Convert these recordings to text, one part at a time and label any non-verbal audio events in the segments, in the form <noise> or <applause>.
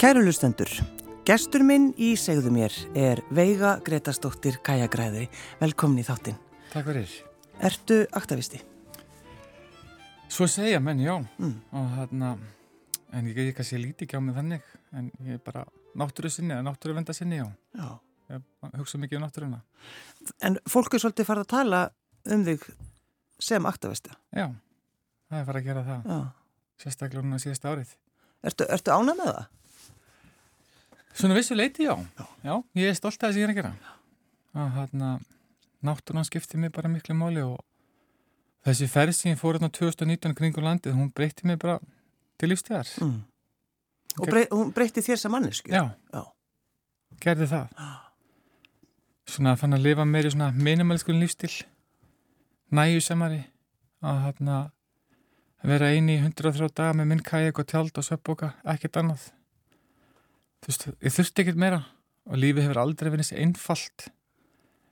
Kæru lustendur, gestur minn í segðu mér er Veiga Gretastóttir Kajagræði. Velkomin í þáttinn. Takk fyrir. Ertu aktavisti? Svo segja menn, já. Mm. Og þarna, en ég, ég kannski líti ekki á mig þannig, en ég er bara náttúru sinni, náttúru venda sinni, já. Já. Ég hugsa mikið um náttúruna. En fólk er svolítið farið að tala um þig sem aktavisti. Já, það er farið að gera það. Já. Sérstaklega núna síðasta árið. Ertu, ertu ánað með það? Svona vissu leiti, já. Já, ég er stolt að það sem ég er að gera. Að þarna, náttúrunan skipti mig bara miklu máli og þessi ferð sem ég fór hérna 2019 kringu landið, hún breytti mig bara til lífstíðar. Mm. Og Ok. brey, hún breytti þér sem mannesku? Já, Já. gerði það. Svona fann að lifa meiri svona minimalskulun lífstil, næjusemari, að þarna vera eini í 103 daga með minn kajak og tjald og sveppboka, ekkert annað. Þú veist, ég þurfti ekkert meira og lífið hefur aldrei verið þessi einfalt.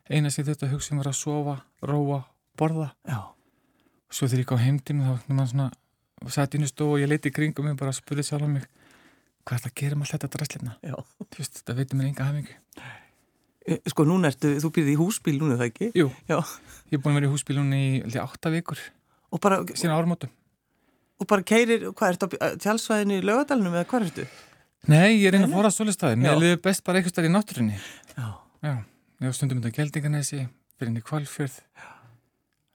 Eina sem að hugsa um var að sofa, róa, borða. Já. Og svo þegar ég kom heimdým þá var maður svona, inn í stofu og ég leiti í kringum og bara spurði sjálf um mig, hvað er það að gera með allt þetta dræslefna? Já. Þú veist, þetta veitir mér enga hafingu. E, Sko, núna ertu, þú byrði í húsbíl núna, það ekki? Jú, Já. ég er búin að vera í húsbílunni í held ég, átta vikur Og bara, síðan áramótum. og bara keirir, hvað, ertu á tjálsvæðinu í lögadalunum eða hvað ertu? Nei, ég er inn að fóra svolistæði. Já. Mér liður best bara eitthvað stær í náttúrunni. Já. Já, ég var stundum þetta geldinganesi, fyrir inn í kvalfjörð.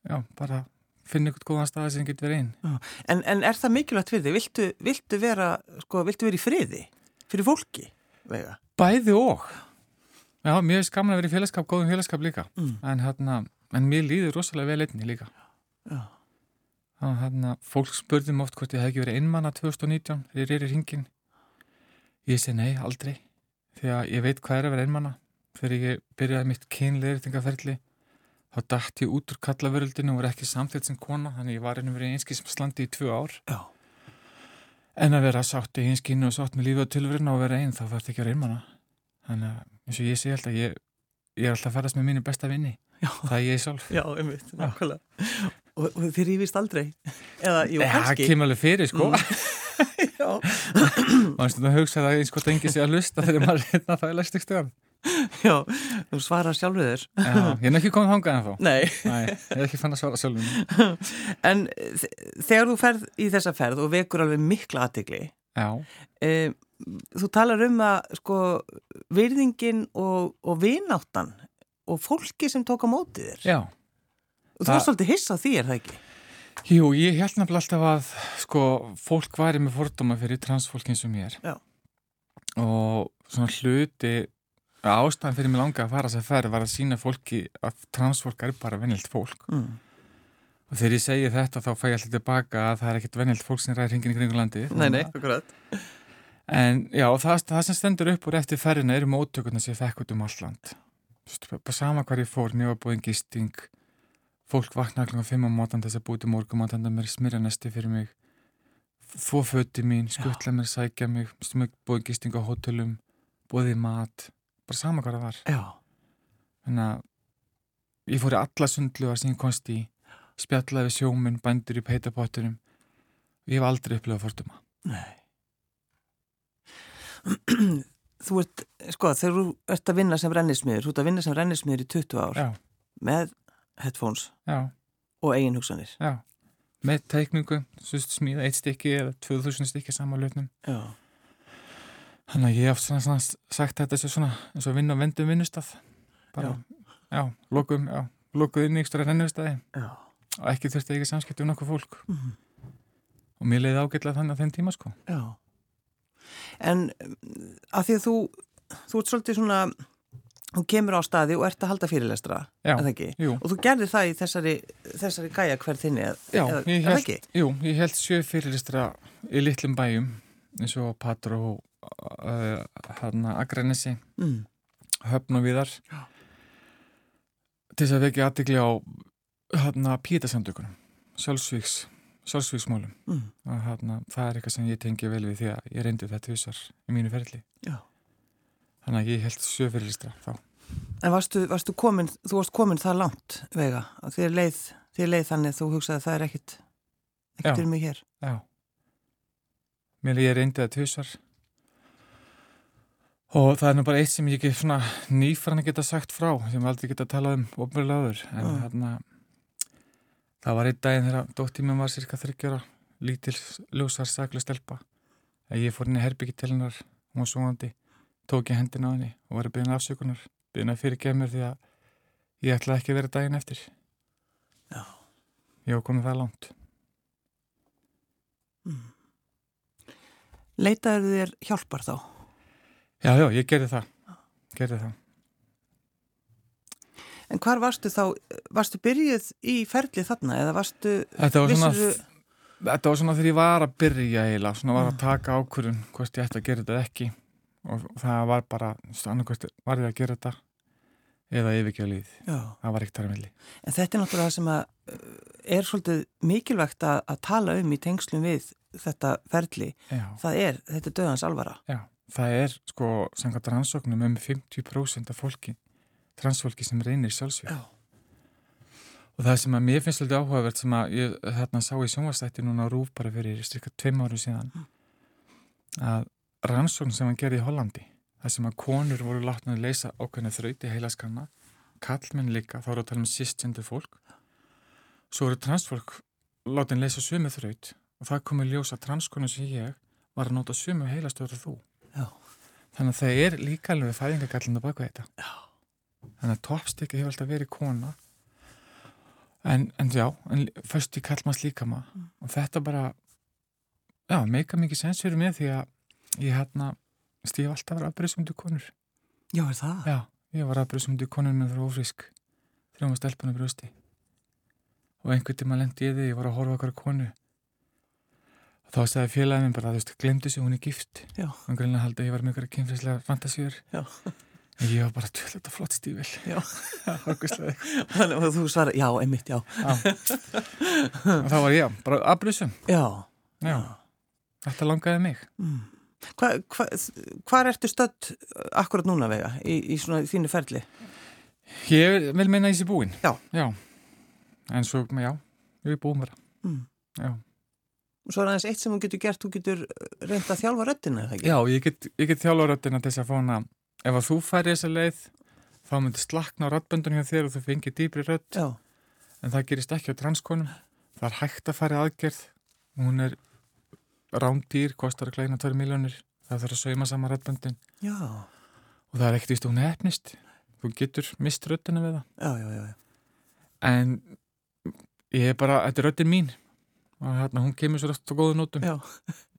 Já, bara finna ykkur góðan staði sem getur verið einn. En, en er það mikilvægt fyrir þig? Viltu, viltu vera, sko, viltu vera í friði? Fyrir fólki, Veiga? Bæði og. Já, mér er skaman að vera í félagskap, góðum félagskap líka. Mm. En, hérna, en mér líður rosalega vel einni líka. Já. Þannig að hérna, fólk spurði mig oft hvort ég hef ekki verið einmanna 2019 þegar ég er í ringin. Ég segi nei, aldrei. Að ég veit hvað er að vera einmanna. Þegar ég byrjaði mitt kynleiritingaferli þá dætt ég út úr kallavöröldinu og var ekki samþitt sem kona þannig ég var einnig verið einskísmslandi í tvö ár. Já. En að vera sátt í einskínu og sátt með lífið og tilverina og vera einn þá þarf þetta ekki að vera einmanna. Þannig að eins og ég segi alltaf, ég, ég er alltaf að ferðast með mínu besta vinni. Já. Það er ég sjálf. Já, einmitt, nákvæmlega. Og, og þið rífist aldrei? Eða, jú, Ja, það kannski. kemur alveg fyrir, sko. Já. <coughs> maður stundum að hugsa það eins hvort engi sé að lusta þegar maður er hérna það er læst ykkur stöðum Já, þú svarar sjálfur þér. Já, ég er ekki komið þangað en þá Nei, Nei, ég er ekki fann að svara sjálfum. <laughs> En þegar þú ferð í þessa ferð og vekur alveg mikla aðtegli, Já, e, þú talar um að sko virðingin og, og vináttan og fólki sem tók á móti þér. já. Og þú varst svolítið hissa á því, er það ekki? Jú, ég held nefnilega alltaf að sko, fólk væri með fordóma fyrir transfólk eins og mér Já. og svona hluti ástæðan fyrir mig langa að fara að ferð var að sína fólki að transfólk er bara vennilt fólk Mm. og þegar ég segi þetta þá fæ ég alltaf tilbaka að það er ekkert vennilt fólk sem ræðir hringin í kringu landi Nei, nei, akkurat. En já, það, það sem stendur upp úr eftir ferðina eru móttökurna sem ég fekk út um allt land. Þú veist, Bara sama hvar ég fór, búin gisting, fólk vaknaði klokkan fimm á mótan þess að búið til morgum að mér smyrja nesti fyrir mig, þvó föti mín, skuttla mér, sækja mig, smög búið gisting á hótelum, búið mat, bara sama hvað það var. Já, Þannig að ég fór í alla sundlugar sem ég komst í, spjallaði við sjóminn, bændur í peitapotturum, ég hef aldrei upplifað forduma. nei. <clears throat> þú ert, sko, þegar þú ert að vinna sem rennismiður, þú ert að vinna sem rennismiður í 20 ár Já, með headphones já. og eigin hugsanir. Já, með teikningu, svo smíða eitt stykki eða 2000 stykki saman lögnum. Já, Þannig að ég hef svona, svona sagt þetta sé svona eins og vinna vendum vinnustaf. Bara, já, lokum, lokuð inn í ykkur rennustæði og ekki þurfti ekki samskipti um nokkuð fólk. Mhm. Og mér leiði ágætlega þannig á þeim tíma, sko. Já. En að því að þú, þú ert svolítið svona, þú kemur á staði og ert að halda fyrirlestra, Já, það ekki? jú, Og þú gerði það í þessari, þessari gæja hver þinni, eða, já, eða, ég held, ekki? jú, ég held sjö fyrirlistra í litlum bæjum eins og Patró, uh, hérna, Agranesi, Mm. höfn og viðar Já. til þess að vekja aðtikli á hérna pítasamtökunum sjálfsvíks, sjálfsvíksmálum Mm. og hérna það er eitthvað sem ég tengi vel við því að ég reyndi þetta vissar í mínu ferli Já. Þannig að ég held sjöfyrirlistra þá. En varstu, varstu komin, þú varst komin það langt, vega, að þér leið, þér leið þannig að þú hugsaði að það er ekkit, ekkit fyrir mig hér. já. Mér ég reyndi það tvisar og það er nú bara eitt sem ég ekki svona nýfran að geta sagt frá sem aldrei geta talað um ofnverulega áður. En Mm. þarna það var einn daginn þegar dóttíminn var cirka þryggjara lítil ljósar saklega stelpa. Að ég fór inn í herbyggi til hennar hún var svonandi, tók ég hendina á henni og var að byrja afsökunar byrja að fyrirgefa mér því að ég ætlaði ekki að vera daginn eftir. Já. ég var komið það langt. Leitaður þér hjálpar þá? já, já, ég gerði það. Gerði það. En hvar varstu þá, varstu byrjuð í ferli þarna eða varstu, Þetta var svona, vissirðu- þetta var svona þegar ég var að byrja eiginlega, svona var Mm. að taka ákvörðun hvort ég ætti að gera þetta ekki og það var bara, annarkvæmst var ég að gera þetta eða já, það var ekkert þar að milli. en þetta er náttúrulega það sem að uh, er svolítið mikilvægt að, að tala um í tengslum við þetta ferli, Já, það er, þetta er döðans alvara. já, það er sko, samkvæmt rannsóknum um 50% af fólki, transfólki sem reynir sjálfsvíð. Já. Og það sem að mér finnst svolítið áhugavert sem að ég hérna sá í sjónvastætti núna Rúf bara fyrir styrka tveim áru síðan að rannsókn sem hann gerði í Hollandi það sem að konur voru látnað að leysa ákveðna þrauti heilaskanna kallmenn líka, þá eru að tala um sístjendur fólk svo eru transfólk látið að leysa sömu þraut og það komið ljós að transkonu sem ég var að nota sömu heilastöður þú Já. þannig að það er líka alveg fæðingagallinu baka þetta Já. þannig að toppstikki hefur alltaf verið kona en, en já en först í kallmanns líkama Mm. og þetta bara já, meika mikið sens fyrir mig því að ég hérna stíf alltaf verið afbreyðsumdu konur Já, er það? já, ég var afbreyðsumdu konur með frá ofrisk þrjóma stelpunum brjósti og einhvern tíma lendi ég því ég var að horfa okkar konu og þá sagði félagin minn bara, þú veist, glemdu sig, hún er gift Já. hann greinlega haldi að ég var með ykkur kynfræslega fantasíur Já. ég var bara, tjóð, þetta flott stífil Já. <laughs> Þannig að þú svarar, já, einmitt, já. og þá var ég, bara afbreyðsum Já. já, þetta langaði mig Mm. Hva, hva, hvar ertu stödd akkurat núna vega í, í svona þínu ferli? ég vil meina í sér búin Já. en svo, já, ég er búin bara Mm. já, Og svo er aðeins eitt sem þú getur gert, þú getur reynda að þjálfa röddina, eða ekki? já ég get, ég get þjálfa röddina til þess að fá hana ef að þú færi þessa leið þá myndi slakna á röddböndunum hjá þér og þú fengir dýbri rödd Já, en það gerist ekki á transkonum það er hægt að fara aðgerð hún er rándýr kostar að kleina 2 miljónir það þarf að sauma saman röddböndin. Já, og það er ekkert víst að hún er efnist þú getur mist röddina við það. Já, já, já. en ég er bara, þetta er röddin mín. Og hérna hún kemur svo rætt á góðu nótum. Já.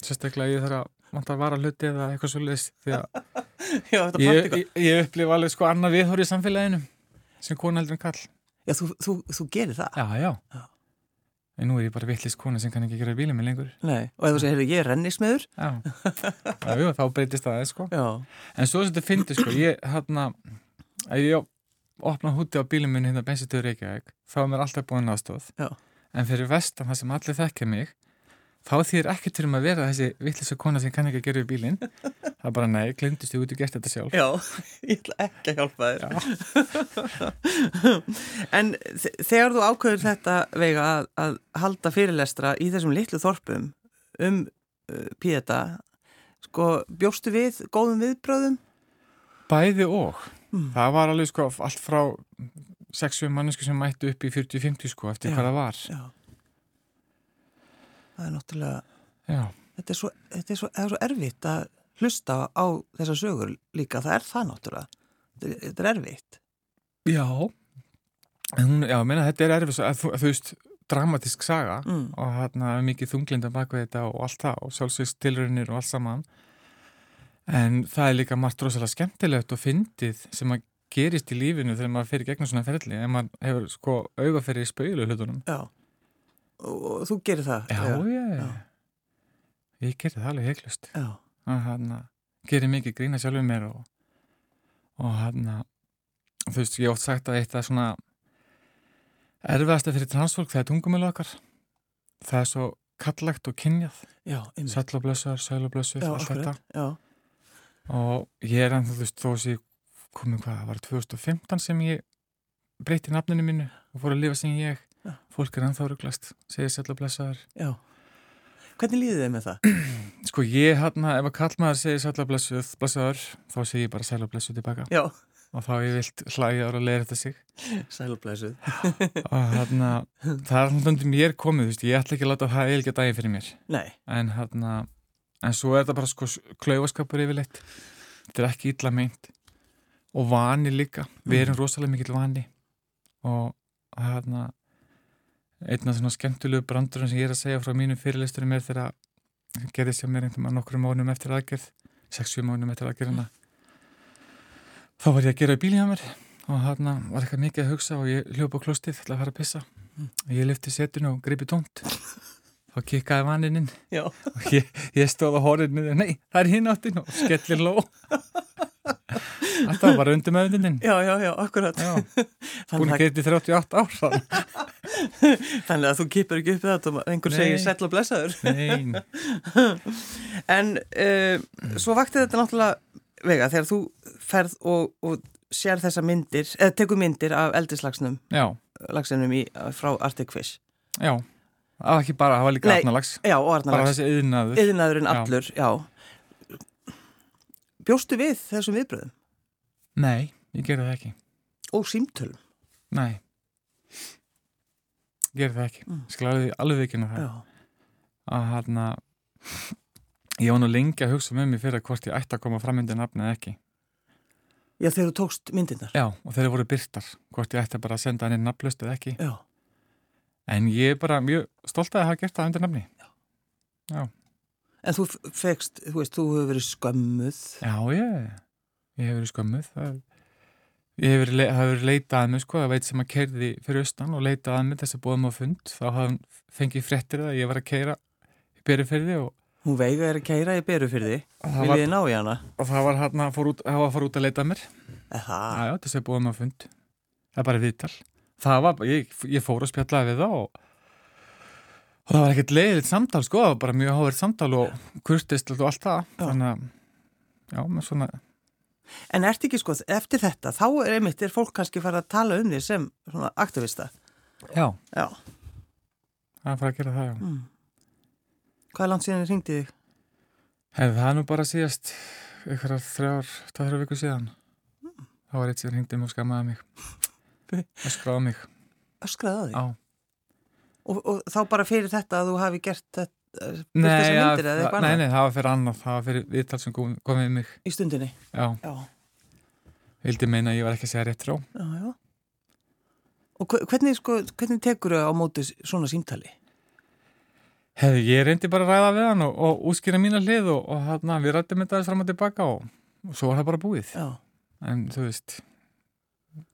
sérstaklega ég þarf að vant að vara hluti eða eitthvað svo leiðis því að <laughs> ég, ég, ég upplifa alveg sko annað viðhóri í samfélaginu sem kona heldur en kall Já, þú, þú, þú gerir það? já, já, Já. En nú er ég bara vittlist kona sem kann ekki gera bílum með lengur Nei, og ef þú segir, ég er rennismiður? já, já, jú, þá breytist það sko. Já, en svo sem þetta fyndi sko ég hérna að ég opna húti á bílum minn hérna bensitöður Reykjavík þá er mér alltaf búin aðstóð Já. en fyrir vestan það sem allir þekkja mig þá þýr ekkert fyrir að vera þessi vittlisa kona sem kann ekki að gera við bílinn <laughs> það er bara nei, glemdist þú út og gert þetta sjálf já, <laughs> ég ætla ekki að hjálpa þér. <laughs> En þe- þegar þú ákveður þetta vega að, að halda fyrirlestra í þessum litlu þorpum um uh, píeta, sko, bjóstu við góðum viðbröðum? bæði og Mm. það var alveg sko allt frá 6-7 mannesku sem mættu upp í 40-50 sko eftir Já. hvað það var Já. Það er náttúrulega, já, þetta er svo, þetta er svo, er svo erfitt að hlusta á þessar sögur líka, það er það náttúrulega. Þetta er, er erfitt. já. En hún, já, meina þetta er erfis að að þú veist, dramatísk saga Mm. og hérna mikið þunglinda baka þetta og allt það og sjálfsveist tilraunir og allt saman en það er líka margt rosalega skemmtilegt og fyndið sem að gerist í lífinu þegar maður fyrir gegnum svona ferli en maður hefur sko augaferði í spauðlu hlutunum Já. Og, þú gerir það? já, já, já. ég gerði það alveg heiklust Já. að hann gerir mikið grína sjálfur mér og, og hann þú veist, ég hef oft sagt að eitt að svona erfiðasta fyrir transfólk það er tungumölu okkar það er svo kallagt og kynjað Já, sæll og blössar, sæl og blössur, Já, allt þetta Já. og ég er ennþá, þú veist, þó sem ég komið hvað, það var 2015 sem ég breytti nafninu mínu og fór að lifa sem ég Já. fólk er ennþá ruglast, segir sæll og blössar Já. Hvernig líður þið með það? <clears throat> Sko ég hérna, ef að kallmaður segir sætla blessuð, blessaður, þá segir ég bara sæla blessuð tilbaka. Já, og þá ég vilt hlægjar og leira þetta sig. <laughs> Sælublæsuð. <laughs> og hérna, það er alltaf undir mér komið, þú veist, ég ætla ekki að láta það eilgja dagi fyrir mér, Nei, en hérna en svo er þetta bara sko klaufaskapur yfirleitt, þetta er ekki illa meint. Og vani líka. Við erum rosalega mikill vani. Og hérna einn af svona skemmtilegu brandurum sem ég er að segja frá mínum fyrirlisturum er þegar gerðist hjá mér einhverjum nokkrum mánum eftir aðgerð 6-7 mánum eftir aðgerðina. Þá var ég að gera í bílið hjá mér og hérna var eitthvað mikið að hugsa og ég hljópa á klostið til að fara að pissa. Og ég lyfti setinu og gripi tómt. Þá kikkaði vaninn inn. Já. og ég, ég stóð á horrinu nei, það er hinn áttin og skellir ló var bara undir meðundin Já, já, já, akkurat. Já, <laughs> búin að að, geta í 38 ár þannig. <laughs> <laughs> þannig að þú kipur ekki upp þetta og einhver segir sæll og blessaður. <laughs> En uh, svo vakti þetta náttúrulega vega þegar þú ferð og, og sér þessa myndir, eða tekur myndir af eldislagsnum, já, í, frá Arctic Fish. já var ekki bara, það var líka Nei, afnalags Já, og bara Arnalags. þessi yðnaður Yðnaðurinn Já. allur, já. Bjóstu við þessum viðbröðum Nei, ég gerði það ekki og símtölum? Nei Gerði það ekki, Mm. skal alveg, ekki það Já. að hérna ég var nú lengi að hugsa með mér fyrir að hvort ég ætti að koma fram undir nafni eða ekki Já, þegar þú tókst myndirnar? Já, og þeir voru byrtar hvort ég ætti bara að senda hann inn nafnlaust eða ekki Já. en ég er bara mjög stolt að hafa gert það undir nafni En þú fegst, þú veist, þú hefur verið skömmuð. Já, ég, ég hef verið skömmuð það, ég hef verið, leitað að mig sko, það veit sem að keirði fyrir austan og leitað að mig þess að búðum á fund. Þá hafði fengið fréttir það að ég var að keira í berufyrði og, Hún veiga er að keira í beru fyrir því. það Viljið var, þið ná í hana? og það var hann að var að fara út að leita að mér. Eða, Já, já, þess að búðum á fund. Það er bara viðtal. Það var, ég, ég fór að spjallaði við það og, og það var ekkert leiðilegt samtal sko, það var bara mjög háverð samtal og kurtist og allt það. Þannig að, já, með svona En ert ekki sko, eftir þetta, þá er einmitt, er fólk kannski fara að tala um því sem svona aktivista. já, Já. það er að fara að gera það, já Mm. Hvað er langt síðan þið ringdi þig? Hefði það nú bara síðast ykkur þrjár, tæðra viku síðan þá var eitt sem hringdi mig og skammaði mig <laughs> og skráði mig Öskraði á því? á Og, og þá bara fyrir þetta að þú hafi gert þetta, Nei, ja, nei, nei, það var fyrir annað það var fyrir viðtal sem kom, kom við mig í stundinni? Já, Já. vildi meina að ég var ekki að segja rétt frá Já, já. Og hve- hvernig, sko, hvernig tekur þau á móti svona símtali? Hefði, ég reyndi bara að ræða við hann og, og útskýra mína hlið og, og hann, við rættum þetta aðeins fram og tilbaka og, og svo var það bara búið Já. en þú veist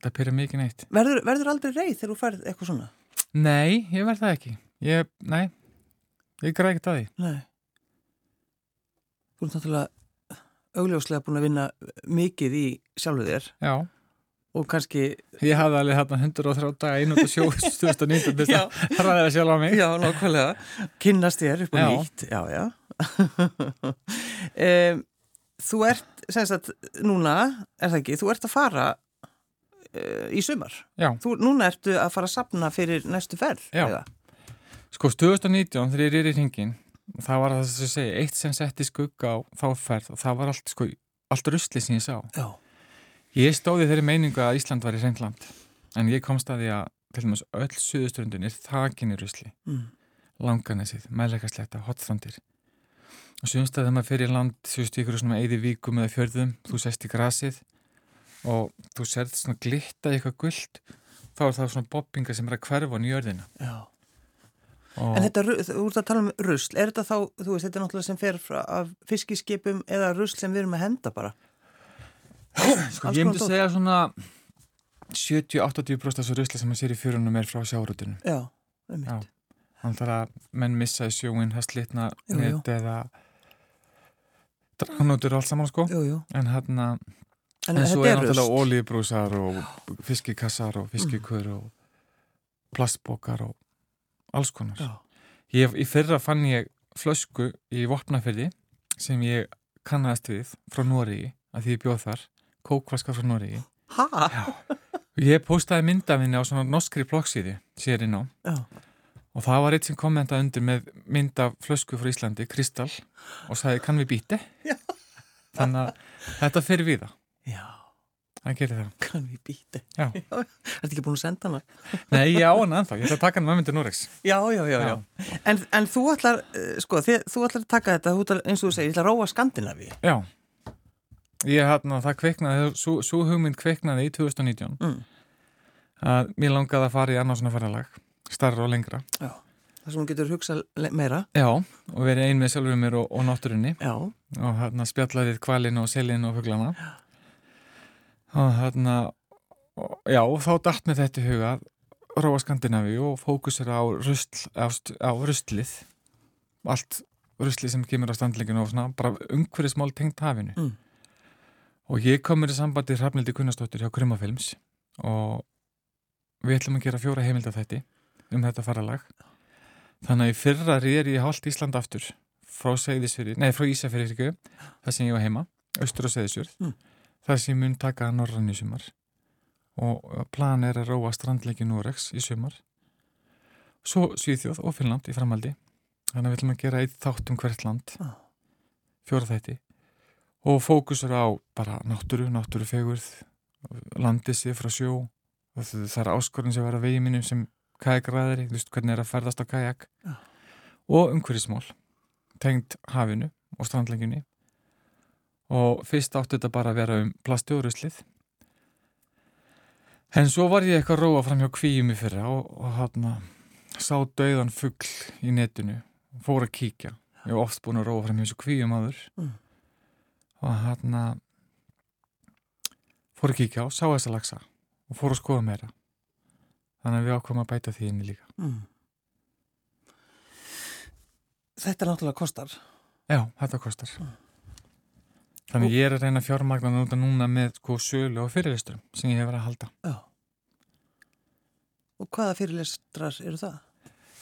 það pyrra mikið neitt Verður, verður aldrei reið þegar þú færð eitthvað svona? Nei, ég verð það ekki ég, Nei, ég græði ekki að því Nei. Þú ert náttúrulega augljóslega búin að vinna mikið í sjálfu þér Já, og kannski, ég hafði alveg hérna 103 daga einútt <laughs> og sjó 2019 til Já. þess að ræða sjálf á mig já, nákvæmlega, kynnast þér upp Já. nýtt. Já, já. <laughs> um, þú ert, sem sagt, núna, er það ekki, þú ert að fara uh, í sumar. Já, Þú, núna ertu að fara að sapna fyrir næstu ferð. Já. eða? Sko 2019 þegar ég er í ringin það var það sem ég segi, eitt sem setti skugga á þá ferð og það var allt sko allt rusli sem ég sá. Já. Ég stóði þeirri meiningu að Ísland var í reynland en ég komst að því að til dæmis öll suðuströndin er þakin í rusli Mm. langanesið, meðleikasletta, hotfrondir og sumst að þegar maður fyrir land sjöst í ykkur svona eði víkum eða fjörðum þú sest í grasið og þú serð svona glitta í eitthvað guld þá er það svona bobbinga sem er að hverfa á jörðina Já. Og En þetta, þú ert að tala um rusl, er þetta þá, þú veist, þetta er náttúrulega sem fer af fiskiskipum eða rusl sem við erum að henda bara? <clears throat> sko, ég myndi segja svona 70-80% þessu rusli sem maður sér í fjörunum er frá sjárutunum Já, um Já. þannig að menn missa í sjóin, jú. net eða dragnótur og allt saman sko Jú, jú. en hérna En, En svo er náttúrulega olíubrúsar og fiskikassar og fiskikur og plastbókar og alls konar. Ég, í fyrra fann ég flösku í Vopnafyrði sem ég kannast við frá Nóriði, að því ég bjóð þar, kókvaska frá Nóriði. Ha? Ég postaði myndafinni á svona norskri bloggsíði, sér inn á, og það var eitt sem kommenta undir með mynd af flösku frá Íslandi, Kristall og sagði, kann við býti? Þannig að þetta fyrir við það Já, það gerir það kann við býti. <laughs> Já. Ertu ekki búin að senda hana? <laughs> Nei, ég á hann ennþá, ég ætla að taka hann með myndir Norex Já, já, já, já. En, en þú ætlar, eh, sko, þið, þú ætlar að taka þetta, ætlar, eins og þú segir, ég ætlar að róa Skandinavi. Já, ég hérna, það kveiknaði, svo, hugmynd kveiknaði í 2019 Mm. að mér langaði að fara í annars svona ferðalag, starra og lengra Já. Það sem hún getur hugsað meira. Já, og verið ein með sjálfur mér og, og náttúrunni Já. og hérna spjallaðið kvalinu og selinu og fuglana og hérna og, já, og þá datt með þetta í huga að róa Skandinavi og fókusera á, rusl, á, á ruslið allt ruslið sem kemur á standleikinu og svona bara umhverfismál tengt hafinu Mm. og ég kom mér í sambandi Hrafnildi Gunnarsdóttir hjá Krumafilms og við ætlum að gera fjóra heimilda þetta um þetta faralag þannig að í fyrra er ég hálft Ísland aftur frá frá Ísafyrir það sem ég var heima, austur á Seyðisfjörð Mm. Það sem mun taka norrann í sumar. Og plan er að róa strandleiki Norex í sumar. Svo Svíþjóð og Finnland í framaldi þannig að við ætlum að gera eitt þátt um hvert land. Ah. fjóra þætti. Og fókusur á bara náttúru, náttúru fegurð landið sér frá sjó. Það er áskorinn sem var að vegi mínum sem kajakræðari, þú veist hvernig er að ferðast á kajak. Já. og umhverfismál. Tengd hafinu og strandlengjunni og fyrst átti þetta bara að vera um plasti og ruslið en svo var ég eitthvað að róa fram hjá kvíum í fyrra og, og hann sá dauðan fugl í netinu og fór að kíkja. Ég hef oft búin að róa fram hjá þessu kvíum áður. Mm. og hann fór að kíkja á, sá þessa lagsa og fór að skoða meira. Þannig að við ákvæmum að bæta því inni líka. Mm. Þetta náttúrulega kostar. Já, þetta kostar Þannig ég er að reyna að fjármagna núna, núna með sko sölu og fyrirlisturum sem ég hef verið að halda Já. Og hvaða fyrirlestrar eru það?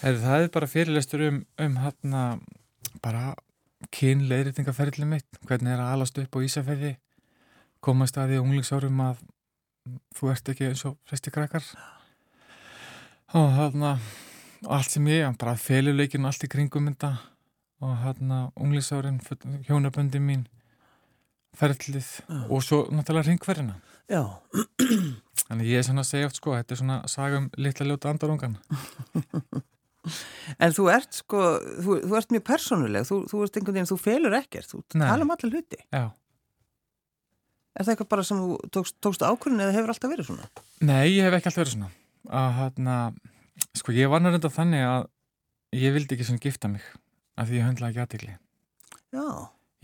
Heri, Það er bara fyrirlistur um, um hann bara kynleiritingaferðli mitt hvernig er að alast upp á Ísafjörði komast að því unglingsárum að þú ert ekki eins og flesti krakkar og hann allt sem ég, bara feluleikin allt í kringum þetta og hann unglingsárin, hjónaböndi mín ferðlið Já. og svo náttúrulega ringverðina Já. þannig ég er svona að segja oft sko, þetta er svona sagum litla ljóta andarungan <laughs> En þú ert sko, þú, þú ert mjög persónuleg, þú, þú ert einhvern veginn, þú felur ekkert, þú Nei. tala um allir hluti. Já, Er það eitthvað bara sem þú tókst, tókst ákvörðin eða hefur alltaf verið svona? Nei, ég hef ekki alltaf verið svona að hérna, sko ég var náttúrulega þannig að ég vildi ekki svona gifta mig af því ég höndla ekki aðtikli Já.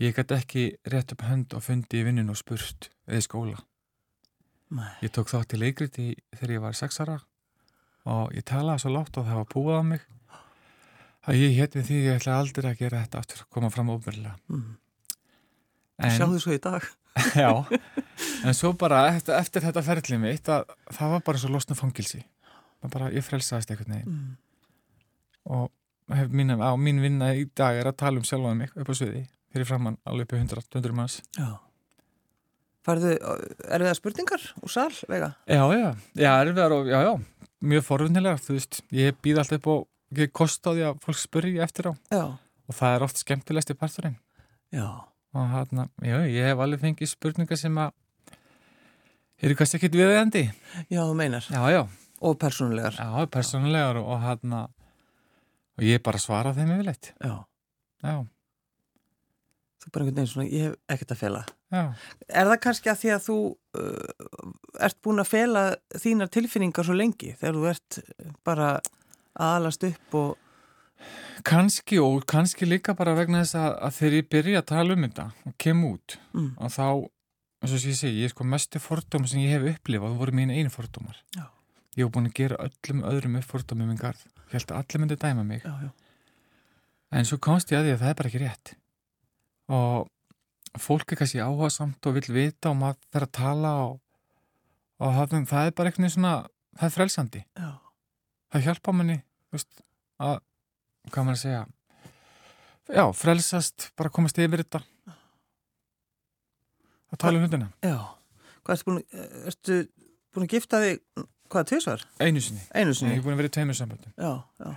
Ég gæti ekki rétt upp hönd og fundi í vinnun og spurt eða skóla Nei. ég tók þátt í leikriti þegar ég var sex ára og ég talaði svo látt og það var búið á mig að ég hétt við því ég ætla aldrei að gera þetta aftur koma fram óbyrlega Mm. en, Sjáðu svo í dag. <laughs> já, <laughs> en svo bara eftir, eftir þetta ferli mitt að það var bara svo losna fangilsi bara, ég frelsaðist einhvern veginn Mm. og hef mín, á, mín vinna í dag er að tala um sjálfaði mig upp á sviði fyrir framann alveg upp í 100, 200 manns Já. Farðu, er það spurningar úr sal, vega? Já, já, já, erfiðar og já, já mjög forvunnilega, þú veist ég býð alltaf upp og ekki kost á því að fólk spurri eftir á Já. og það er oft skemmtilegst í parturinn Já. og hann, já, ég hef alveg fengið spurningar sem að eru kannski ekkit viðeigandi Já, þú meinar. Já, já, Og persónulegar. já, persónulegar og, og hann og ég bara svara þeim yfirleitt Já. Já, Þú bara einhvern veginn svona, ég hef ekkert að fela. já, Er það kannski að því að þú uh, ert búin að fela þínar tilfinningar svo lengi þegar þú ert bara að alast upp og kannski og kannski líka bara vegna þess að, að þegar ég byrja að tala um þetta og kem út mm, og þá, eins og ég segi, ég er sko mestu fordóma sem ég hef upplifað, það voru mín einu fordómar. Já. Ég hef búin að gera öllum öðrum upp fordómum minn garð. Ég held að allir myndi dæma mig. já, já, En svo komst ég að því að það er bara ekki rétt. Og fólk er kannski áhuga samt og vil vita og maður fer að tala og, og það, það er bara eitthvað svona, það er frelsandi. já, Það hjálpa manni, veist, að, hvað maður að segja, já, frelsast, bara komast yfir þetta. Að tala um hundina. já. Hvað ertu búin, ertu búin að gifta þig, hvað, tvisvar? Einu sinni. Einu Ég sinni? hef búin að vera í tveimur samböndum. Já, já.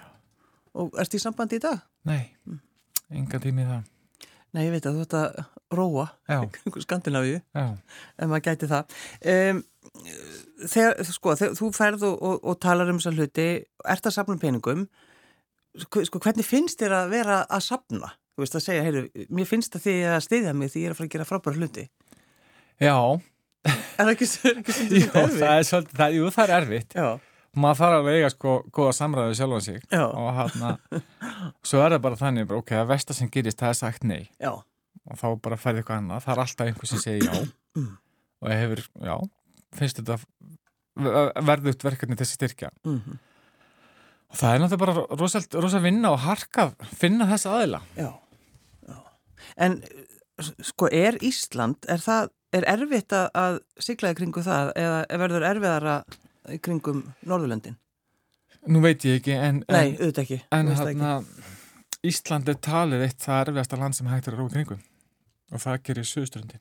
Og ertu í sambandi í dag? Nei, enga tími það. Nei, ég veit að þú ert að róa Já, <laughs> Skandinavíu, já, ef maður gæti það. Um, þegar, sko, þegar þú ferð og, og, og talar um þessar hluti, ert að safna peningum, sko, sko, hvernig finnst þér að vera að safna? Þú veist að segja, heyru, mér finnst að þið að stiðja mig því ég er að fara að gera frábæra hluti. já, Er það ekki, er ekki <laughs> jú, stundum það er svolítið, það, jú, það er erfitt. Já, Maður þarf að eiga sko góða samræðu sjálfan sig. Já, og hann svo er það bara þannig, bara, ok, að versta sem gerist, það er sagt nei. Já, og þá bara færði eitthvað annað, það er alltaf einhver sem segir já. Mm. og ég hefur, já, finnst þetta verðugt verkefni þessi styrkja. Mhm, og það er náttúrulega bara rosalt, rosalt vinna og harkað finna þessa aðila. Já, já. En sko, er Ísland, er það, er erfitt að, að sigla í kringu það? Eða verður erfiðara í kringum Norðurlöndin? nú veit ég ekki, en, Nei, auðvitað ekki. en hérna Ísland er talið eitt það erfiðasta land sem hægt er að róa kringum. Og það gerir Suðuströndin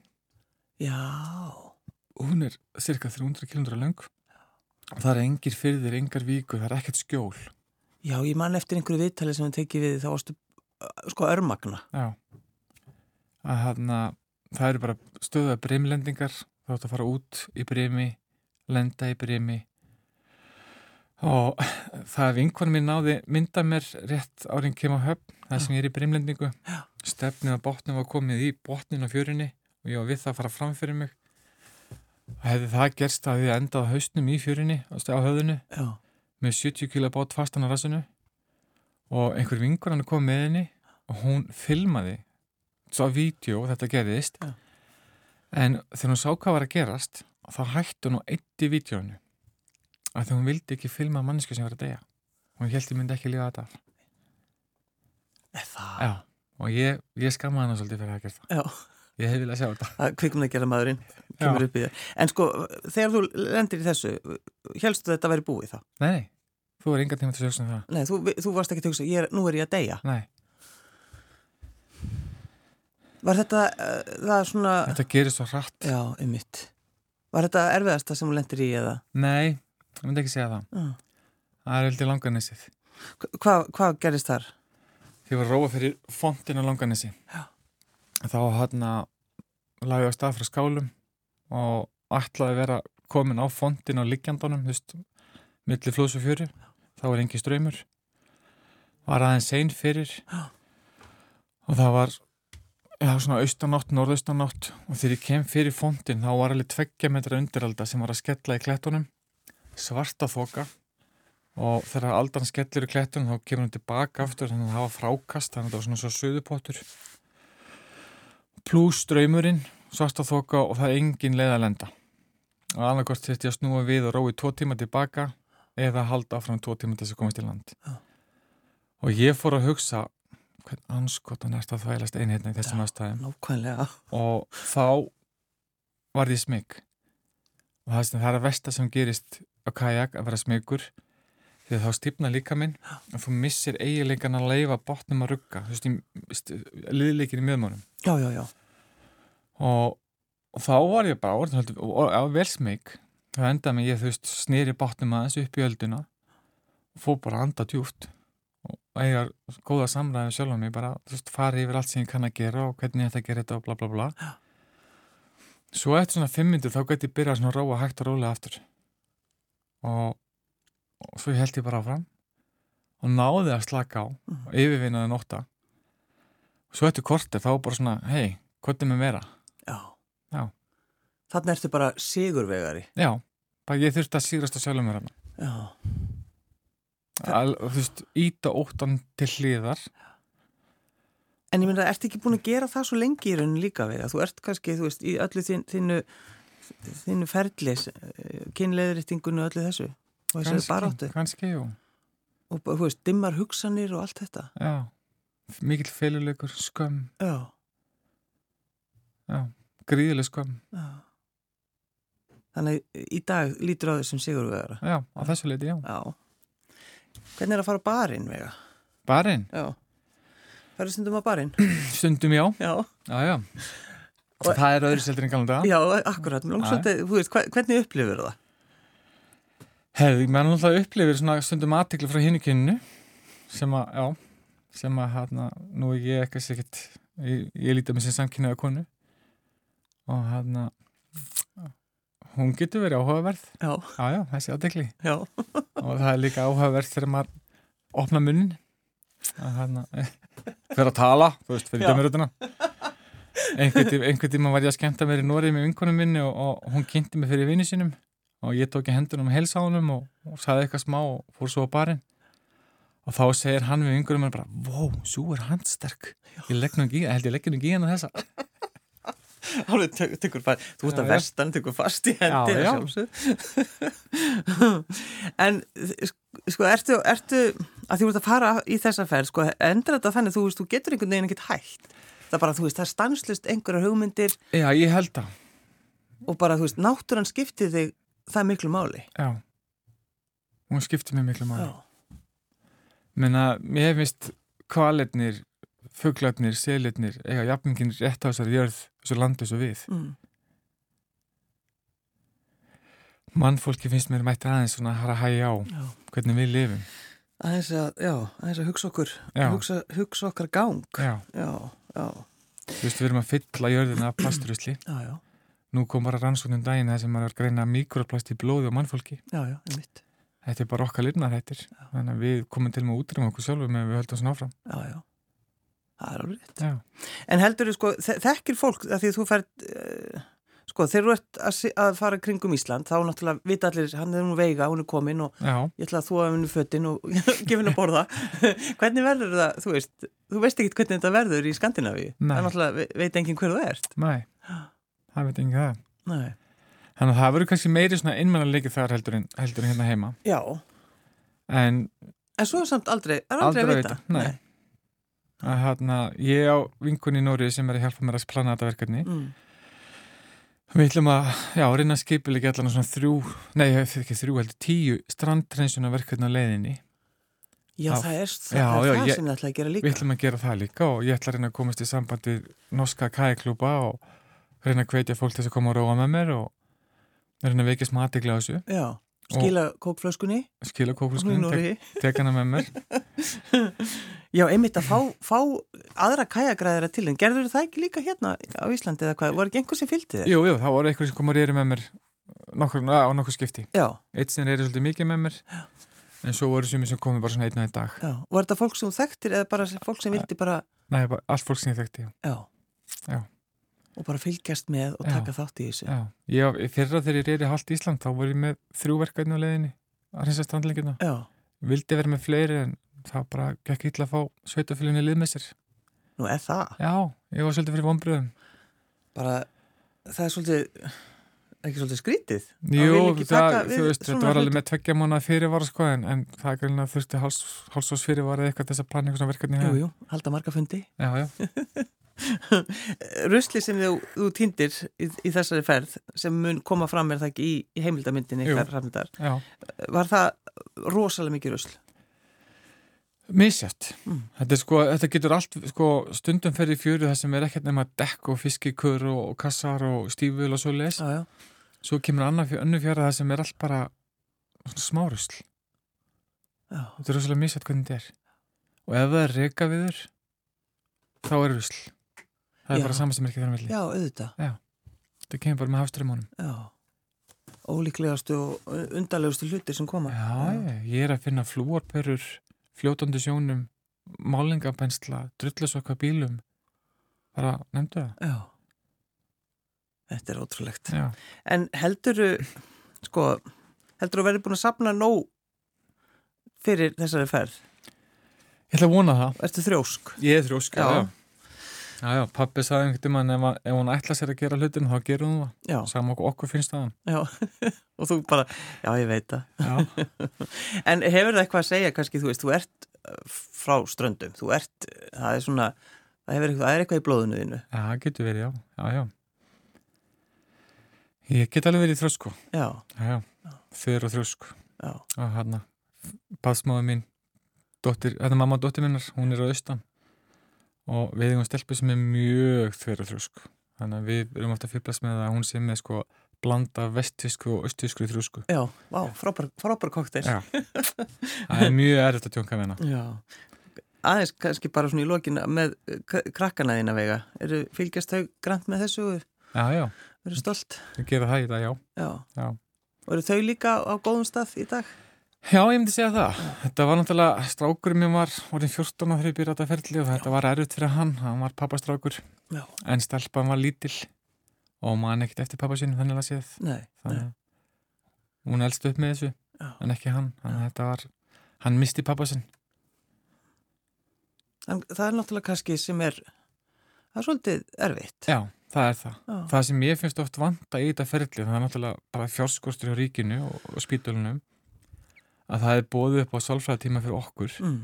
Já, hún er cirka 300 km lang og það er engir fyrðir, engar víkur, það er ekkert skjól. Já, ég man eftir einhverju viðtali sem við tekið við þá varstu uh, sko örmagna. Já. Að þarna, það eru bara stöða brimlendingar, þá ætti að fara út í brimi, lenda í brimi og það vinkonum mér náði mynda mér rétt árin kemur höfn, það sem ég er í brimlendingu. Stefnið að botnum var komið í botnin á fjörinni og ég var við það að fara fram fyrir mig. Og hefði það gerst að ég endað hausnum í fjörinni á höfðinu Já, með 70 kilo bát fastan á rassinu. Og einhver vingur hann kom með henni og hún filmaði svo að vídeo þetta gerðist. Já. en þegar hún sá hvað var að gerast þá hætti hún og eitt í vídeoinu að því hún vildi ekki filma mannesku sem var að deyja hún held ég myndi ekki lífa þetta það? Já, og ég, ég skamma hana svolítið fyrir að gera það Já, ég hef viljað sjá þetta að gera maðurinn. En sko, þegar þú lendir í þessu, helstu þetta að vera búið þá? Nei, nei, þú er enga tíma til að hugsa um það Nei, þú, þú varst ekki að hugsa, er, nú er ég að deyja. Nei, Var þetta, uh, það svona, þetta gerir svo hratt já, einmitt. Var þetta erfiðasta sem þú lendir í eða? Nei, ég myndi ekki segja það Já. Það er heldur langanessið Hvað hva gerist þar? Ég var róa fyrir fontin á Langanesi. Já. Þá hann að lagði á stað frá skálum og ætlaði að vera komin á fontin á liggjandunum, þú veist, milli flóðs og fjöri. Þá er engi ströymur. Var aðeins sein fyrir Já. og það var já, svona austanátt, norðaustanátt og þegar ég kem fyrir fontin þá var alveg tveggja metra undiralda sem var að skella í klettunum, svarta þoka og þegar aldan skellir í klettunum þá kemur hann tilbaka aftur þannig að það var frákast þannig að það var svona svo söðupottur pluss draumurinn svarta þoka og það er engin leið að lenda. Og annarkort þurfti ég að snúa við og rói tvo tíma tilbaka eða halda áfram tvo tíma til þess að komast í land. Já. og ég fór að hugsa hvern anskotan er þetta að þvælast einhérna í þessum aðstæðum. Nákvæmlega. og þá var ég smygg og það er að versta sem gerist á kajak að vera smyggur því að þá stýpna líka minn og þú missir eiginleikan að leifa botnum að rugga. Þú veist, liðleikin í miðmánum Já, já, já. og, og þá var ég bara orðin, og, og, og vel smygg þá endaði mig ég þú veist snýri botnum aðeins upp í ölduna og fór bara að anda djúft og eiga góða samræði sjálf á mig bara þú veist fara yfir allt sem ég kann að gera og hvernig ég ætti að gera þetta og bla bla bla. Svo eftir svona fimm myndir þá gæti ég byrjað svona róa hægt og rólega aftur og, og svo held ég bara áfram og náði að slaka á og yfirvinnaði nótta svo eftir kortið þá bara svona hei, hvað er með meira? Já. Já. Þannig ertu bara sigurvegari. Já, bara ég þurfti að sírast að sjálfum mér hana. Já. Al, þú veist, íta óttan til hliðar. En ég myndi að ertu ekki búin að gera það svo lengi í raunin líka vega? Þú ert kannski, þú veist, í öllu þín, þínu ferlis, kynleðrýttingunni og öllu þessu. Og þessu baráttu. Kannski, jú. Og þú veist, dimmar hugsanir og allt þetta. Já, mikill feluleikur, skömm, Já. já, gríðileg skömm. Já. Þannig í dag lítur á þessum sigurvegara. Já, á þessu leiti, já. Já. Hvernig er að fara á barinn vega? Barinn, Já. Færðu stundum á barinn? <clears throat> stundum já. Já. Já, já. Og það er öðru seldur en galum dag. Já, akkurat. Mér svolítið, þú veist, hvernig upplifur það? Hefði, maður náttúrulega upplifir svona stundum aðtekli frá hinu kynnu sem að, já, sem að hérna, nú er ég ekkert ekkert, ég, ég lítið mig sem samkynnaða konu. Og hérna hún getur verið áhugaverð. Já, já, já, þessi aðdekli já, <laughs> og það er líka áhugaverð þegar maður opna munnin að hérna <laughs> fyrir að tala, þú veist, fyrir dömurutuna einhvern tíma, einhvern tíma var ég að skemmta mér í Norið með vinkonum minni og, og hún kynnti mig fyrir vini sínum og ég tók í hendunum honum og, og saði eitthvað smá og fór svo á barinn. Og þá segir hann við vinkonum minni bara, wow, svo er handsterk. Ég legg nú ekki, ég held ég legg nú ekki hana þessa tök- tekur fast, þú ert að vestan, tekur fast í hendi Já, já. <laughs> en sko, ertu, ertu að þú ert að fara í þessa ferð, sko, endur þetta þannig, þú veist, þú getur einhvern veginn ekkert hægt það er bara, þú veist, það er stanslust einhverjar hugmyndir. Já, ég held það, og bara, þú veist, náttúran skiptir þig það miklu máli. Já. Hún skiptir mig miklu máli. Já, menna, mér finnst kvalirnir, fuglarnir, selirnir eiga jafningin rétt á þessari jörð þessu landu svo við. Mm. mannfólki finnst mér mætti aðeins svona að hægja á já. hvernig við lifum. Aðeins að, já, aðeins að hugsa okkur. Hugsa, hugsa okkar gang. Já, já, þú veist, við erum að fylla jörðina af já, nú kom bara rannsóknum daginn þar sem maður er að greina mikroplast í blóði og mannfólki. Já, já, þetta er bara okkar lirnar hættir þannig að við komum til með að útrýma okkur sjálfum ef við höldum svona áfram. Já, já, það er alveg rétt. Já, En heldur þú sko, þe- þekkir fólk að því að þú fært uh, sko, þegar þú ert að, að fara kringum Ísland, þá náttúrulega vita allir, hann er nú veiga, hún er komin og já, ég ætla að þú að henni fötin og <laughs> gefa henni að borða. <laughs> Hvernig verður það, þú veist þú veist ekki hvernig þetta verður í Skandinavíu. Nei. það er náttúrulega, ve- veit enginn hver þú ert. Næ það veit enginn það. Nei. þannig að það verður kannski meiri svona innmennarleiki þar heldur en, hérna heima. Já, en en svo samt aldrei, er aldrei, Aldrei að að vita, vita, nei. að hérna, ég á vinkunni í Nóri sem er að hjálpa mér að plana þetta verkefni. Mm. Við ætlum að, já, reyna að skipilega allan svona þrjú, nei, ekki þrjú heldur tíu á leiðinni. Já, Já. það er það, Já, er já, það ég- sem ég ætla að gera líka. Við ætlum að gera það líka og ég ætla að reyna að komast í sambandi norska kæklúpa og reyna að hvetja fólk til þess að koma og róa með mér og reyna að veikja smatikla á þessu. Já, skila kókflöskunni. Skila kókulskunum, tek, tek hana með mér <laughs> Já, einmitt að fá, fá aðra kæjagræðira til en gerður það ekki líka hérna á Íslandi eða hvað, var ekki einhver sem fylgdi þér? Jú, jú, það voru eitthvað sem kom að reyri með mér nokkur, á nokkur skipti Já, eitt sem reyri svolítið mikið með mér en svo voru sumir sem komið bara svona einn og einn dag já, var þetta fólk sem þekktir eða bara fólk sem vildi bara, Nei, bara allt fólk sem ég þekkti, já. já, Já. og bara fylgjast með og Já. taka þátt í þessu? já. Ég, fyrra þegar ég reyri haldt Ísland þá voru ég með þrjú að það bara gekk illa að fá sveitafélunni lið með sér. nú er það, Já, ég var svolítið fyrir vonbröðum. bara, það er svolítið, ekki svolítið skrítið? Að Jú, það, þú veist, þetta var alveg með tveggja mánuða fyrirvara sko en, en það er greinlega þurfti háls, hálsás fyrirvara eða eitthvað þess að plana eitthvað svona verkefni. Jú, jú, halda marga fundi. Já, já, <laughs> Rusli sem þú, þú týndir í, í þessari ferð sem mun koma fram er það ekki í, í heimildamyndinni. Var það rosalega mikið rusl? Misjátt. Mm. Þetta, sko, þetta getur allt, sko, stundum fer í fjöru það sem er ekkert nema dekk og fiskikur og, og kassar og stíful og svo les. Já, já. Svo kemur önnur fjara það sem er allt bara smárusl. Já, Þetta er rosalega misjátt hvernig þetta er. Og ef það er reka viður, þá er rusl. Það er Já. bara saman sem er ekki þar með já, auðvitað. Þetta kemur bara með hafströmmunum. Já. Ólíklegastu og undarlegustu hlutir sem koma. Já, ég er að finna flúorperur, fljótandi sjónum, málingapensla, drullasokka bílum. Bara nefndu það. Já. Þetta er ótrúlegt. Já. En helduru, sko, helduru að verði búin að sapna nóg fyrir þessari ferð? Ég ætla að vona það. Ertu þrjósk? Ég er þrjósk, Já. já. Já, já, pappi sagði einhvern veginn ef, ef hún ætla sér að gera hlutin þá gerur hún það. Saman okkur, okkur finnst það hann. já. <laughs> og þú bara, já, ég veit það. Já. <laughs> En hefur það eitthvað að segja, kannski, þú veist, þú ert uh, frá ströndum, þú ert, það er svona, það, hefur, eitthvað- það er eitthvað í blóðinu þínu. Já, það getur verið, já. Já, já. Ég get alveg verið þrjósk, sko. Já, Já, já. Þau og þrjósk. já, Og hérna, baðsmáðu mín, dóttir, þetta er mamma dóttir minnar, hún er á austan. Og við eigum stelpu sem er mjög þau og þrjósk. Þannig að við erum ofta að fyrblast með að hún sé með, sko, blanda vestfisku og östfisku í þrjúsku. Já, vá, frábær, koktel. Það er mjög erfitt að tjónka við hana. Já, aðeins kannski bara svona í lokinu með krakkana þína vega. Eru fylgjast þau grænt með þessu? Já, já. Eru stolt? Þau gera það í dag, já. Já. já. Og eru þau líka á góðum stað í dag? Já, ég myndi segja það. Þetta var náttúrulega, strákurinn mér var orðin 14 þegar ég byrjaði þetta ferli og þetta var erfitt fyrir hann. Hann var pappastrákur, Já. en stelpan var lítill og maður ekkert eftir pappa sínum þannig að séð. Nei. Þannig að hún elst upp með þessu, Já. en ekki hann. Þannig að þetta var, hann misti pappa sinn. En það er náttúrulega kannski sem er, það er svolítið erfitt. Já, það er það. Já. Það sem ég finnst oft vanta í þetta ferli, það er náttúrulega bara fjárskostur hjá ríkinu og, og spítulunum, að það er bóðið upp á sálfræðatíma fyrir okkur Mm.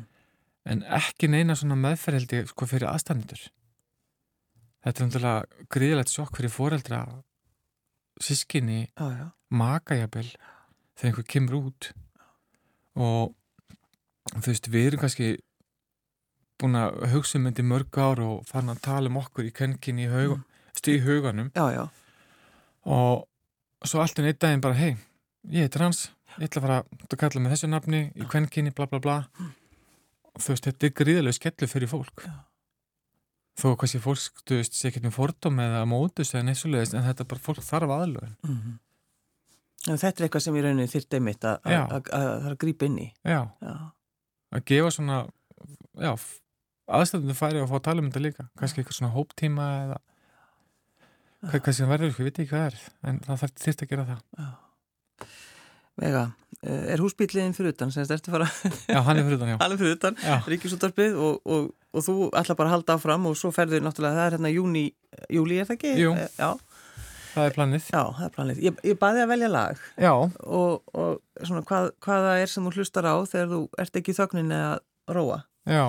en ekki neina svona meðferðildi sko fyrir aðstæðnendur þetta er náttúrulega gríðilegt sjokk fyrir foreldra sískinni, já. makajabel þegar einhver kemur út og þú veist, við erum kannski búin að hugsa um þetta í mörg ár og farin að tala um okkur í kenkinni í hug, mm. í huganum Já, já. og svo allt en einn daginn bara, hei, ég er trans ég ætla að fara að kalla með þessu nafni í kvenkinni, bla bla bla þú veist, þetta er gríðilega skellu fyrir fólk Já. þó kannski fólk, þú veist, sé ekki með fordóm eða mótus eða neyslulegist, en þetta er bara fólk þarf aðlögun. Mm -hmm. En þetta er eitthvað sem í rauninni þyrrt einmitt að Já. að- að það er að grípa inn í. Já, Já. að gefa svona aðstæðunum færi að fá að tala um þetta líka, kannski eitthvað svona hóptíma eða hvað sem verður, ég veit ekki hvað er en það þarf þyrst að gera það. Já. Vega, eh, er húsbíliðin fyrir utan, Já, hann er fyrir utan, já. <laughs> alveg fyrir utan, Já, ríkisúttarpið og, og, og þú ætla bara að halda áfram og svo ferðu náttúrulega, það er hérna júni, júli er það ekki? Jú. Eh, Já, það er planið. já, það er planið. Ég, ég baði að velja lag Já, og, og svona hvað, hvaða er sem þú hlustar á þegar þú ert ekki í þögninni að róa. já,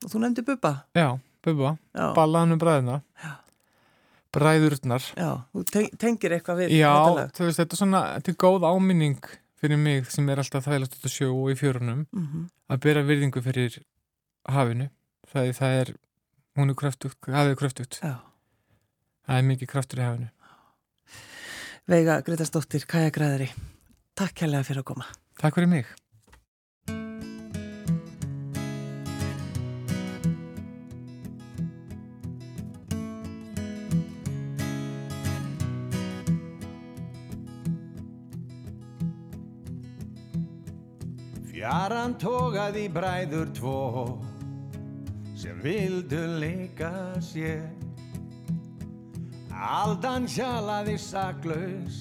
Og þú nefndi Bubba. já, bubba, Já, ballaðan um bræðina. Bræðurnar. já þú te- tengir eitthvað við Já, veist, þetta er svona, þetta er góð áminning fyrir mig sem er alltaf þægilegt út að sjó og í fjörunum Mm að bera virðingu fyrir hafinu. Það, það er, hún er kraftugt, hafið er kraftugt. Já. Það er mikið kraftur í hafinu. Veiga Gretarsdóttir, Kaja Græðari. Takk kærlega fyrir að koma. Takk fyrir mig. Fjaran tógaði bræður tvo sem vildu leika sér. Aldan sjalaði saklaus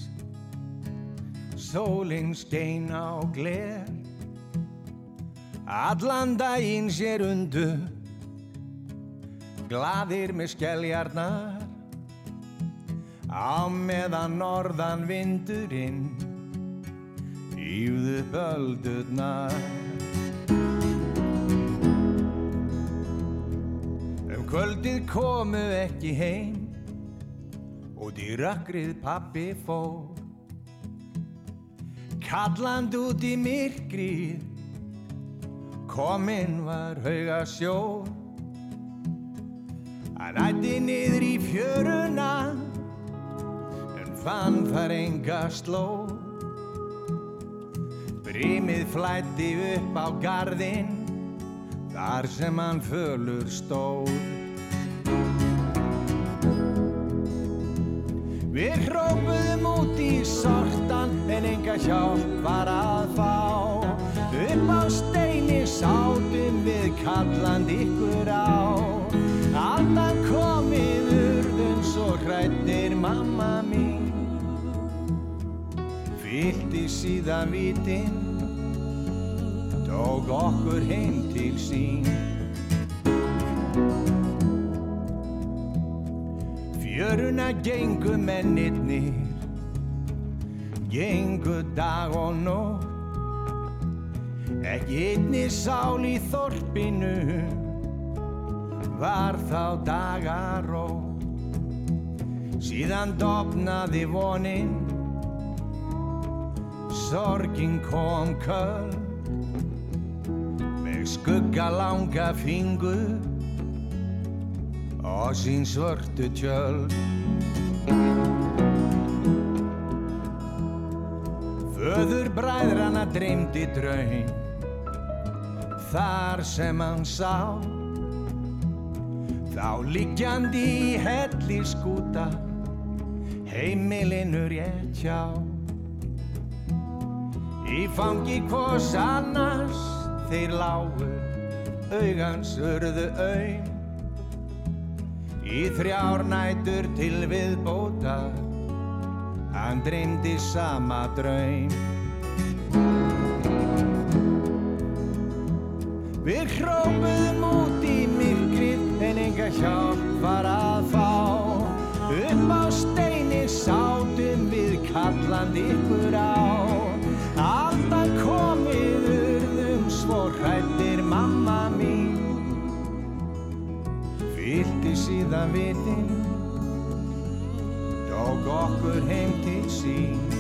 Sólinn skein á gler. Allan daginn sér undu Glaðir með skelljarnar Á meðan norðan vindurinn Ífðu böldurnar Um kvöldið komu ekki heim í rökkrið pappi fór. Kalland út í myrkrið Kominn var hauga sjór Hann ætti niður í fjöruna En fann þar enga slóð Brímið flætti upp á garðinn Þar sem hann fölur stóð. Við hrópuðum út í sortan En enga hjálp var að fá. Upp á steini sátum við kalland ykkur á. Aldan komið urðum svo hrættir mamma mín. Í síðan vitinn Tók okkur heim til sín. Fjöruna gengu mennirnir. Gengu dag og nótt. Ekki einni sál í þorpinu Var þá dagaró. Síðan dopnaði vonin. Sorgin kom köld Með skugga langa fingur Og sín svörtu tjöld. Föður bræðrana dreymdi draum Þar sem hann sá. Þá liggjandi í helli skúta Heimilinu rétt hjá. Í fangi hvors annars þeir lágu Augans urðu auð Í þrjár nætur til viðbóta Hann dreymdi sama draum. Við hrópuðum út í myrkrið en enga hjálp var að fá. Upp á steini sátum við kallandi ykkur á síðan vitinn Tók okkur heim til sín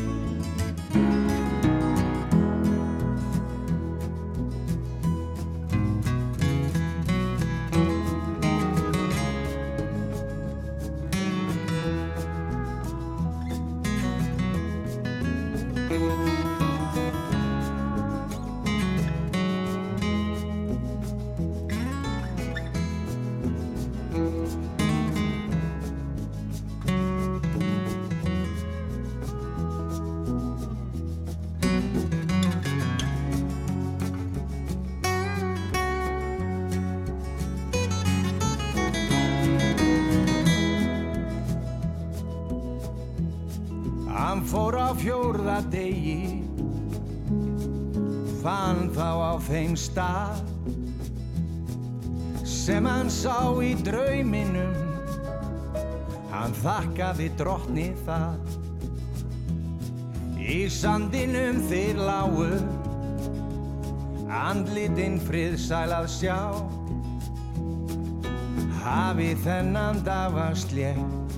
Hann þakkaði drottni það Í sandinum þeir lágu Andlitinn friðsæl að sjá. Hafi þennan slétt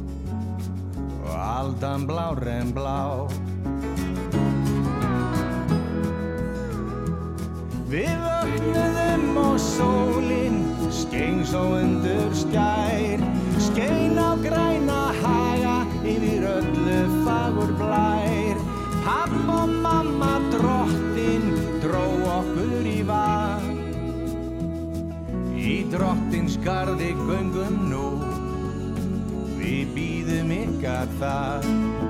og aldan blár en blá. Við vöknuðum og sólinn skein svo undur skær, skein á græna haga yfir öllu fagur blær. Papp og mamma drottin dró okkur í var, í drottins gardi göngum nú. Við býðum ykkar það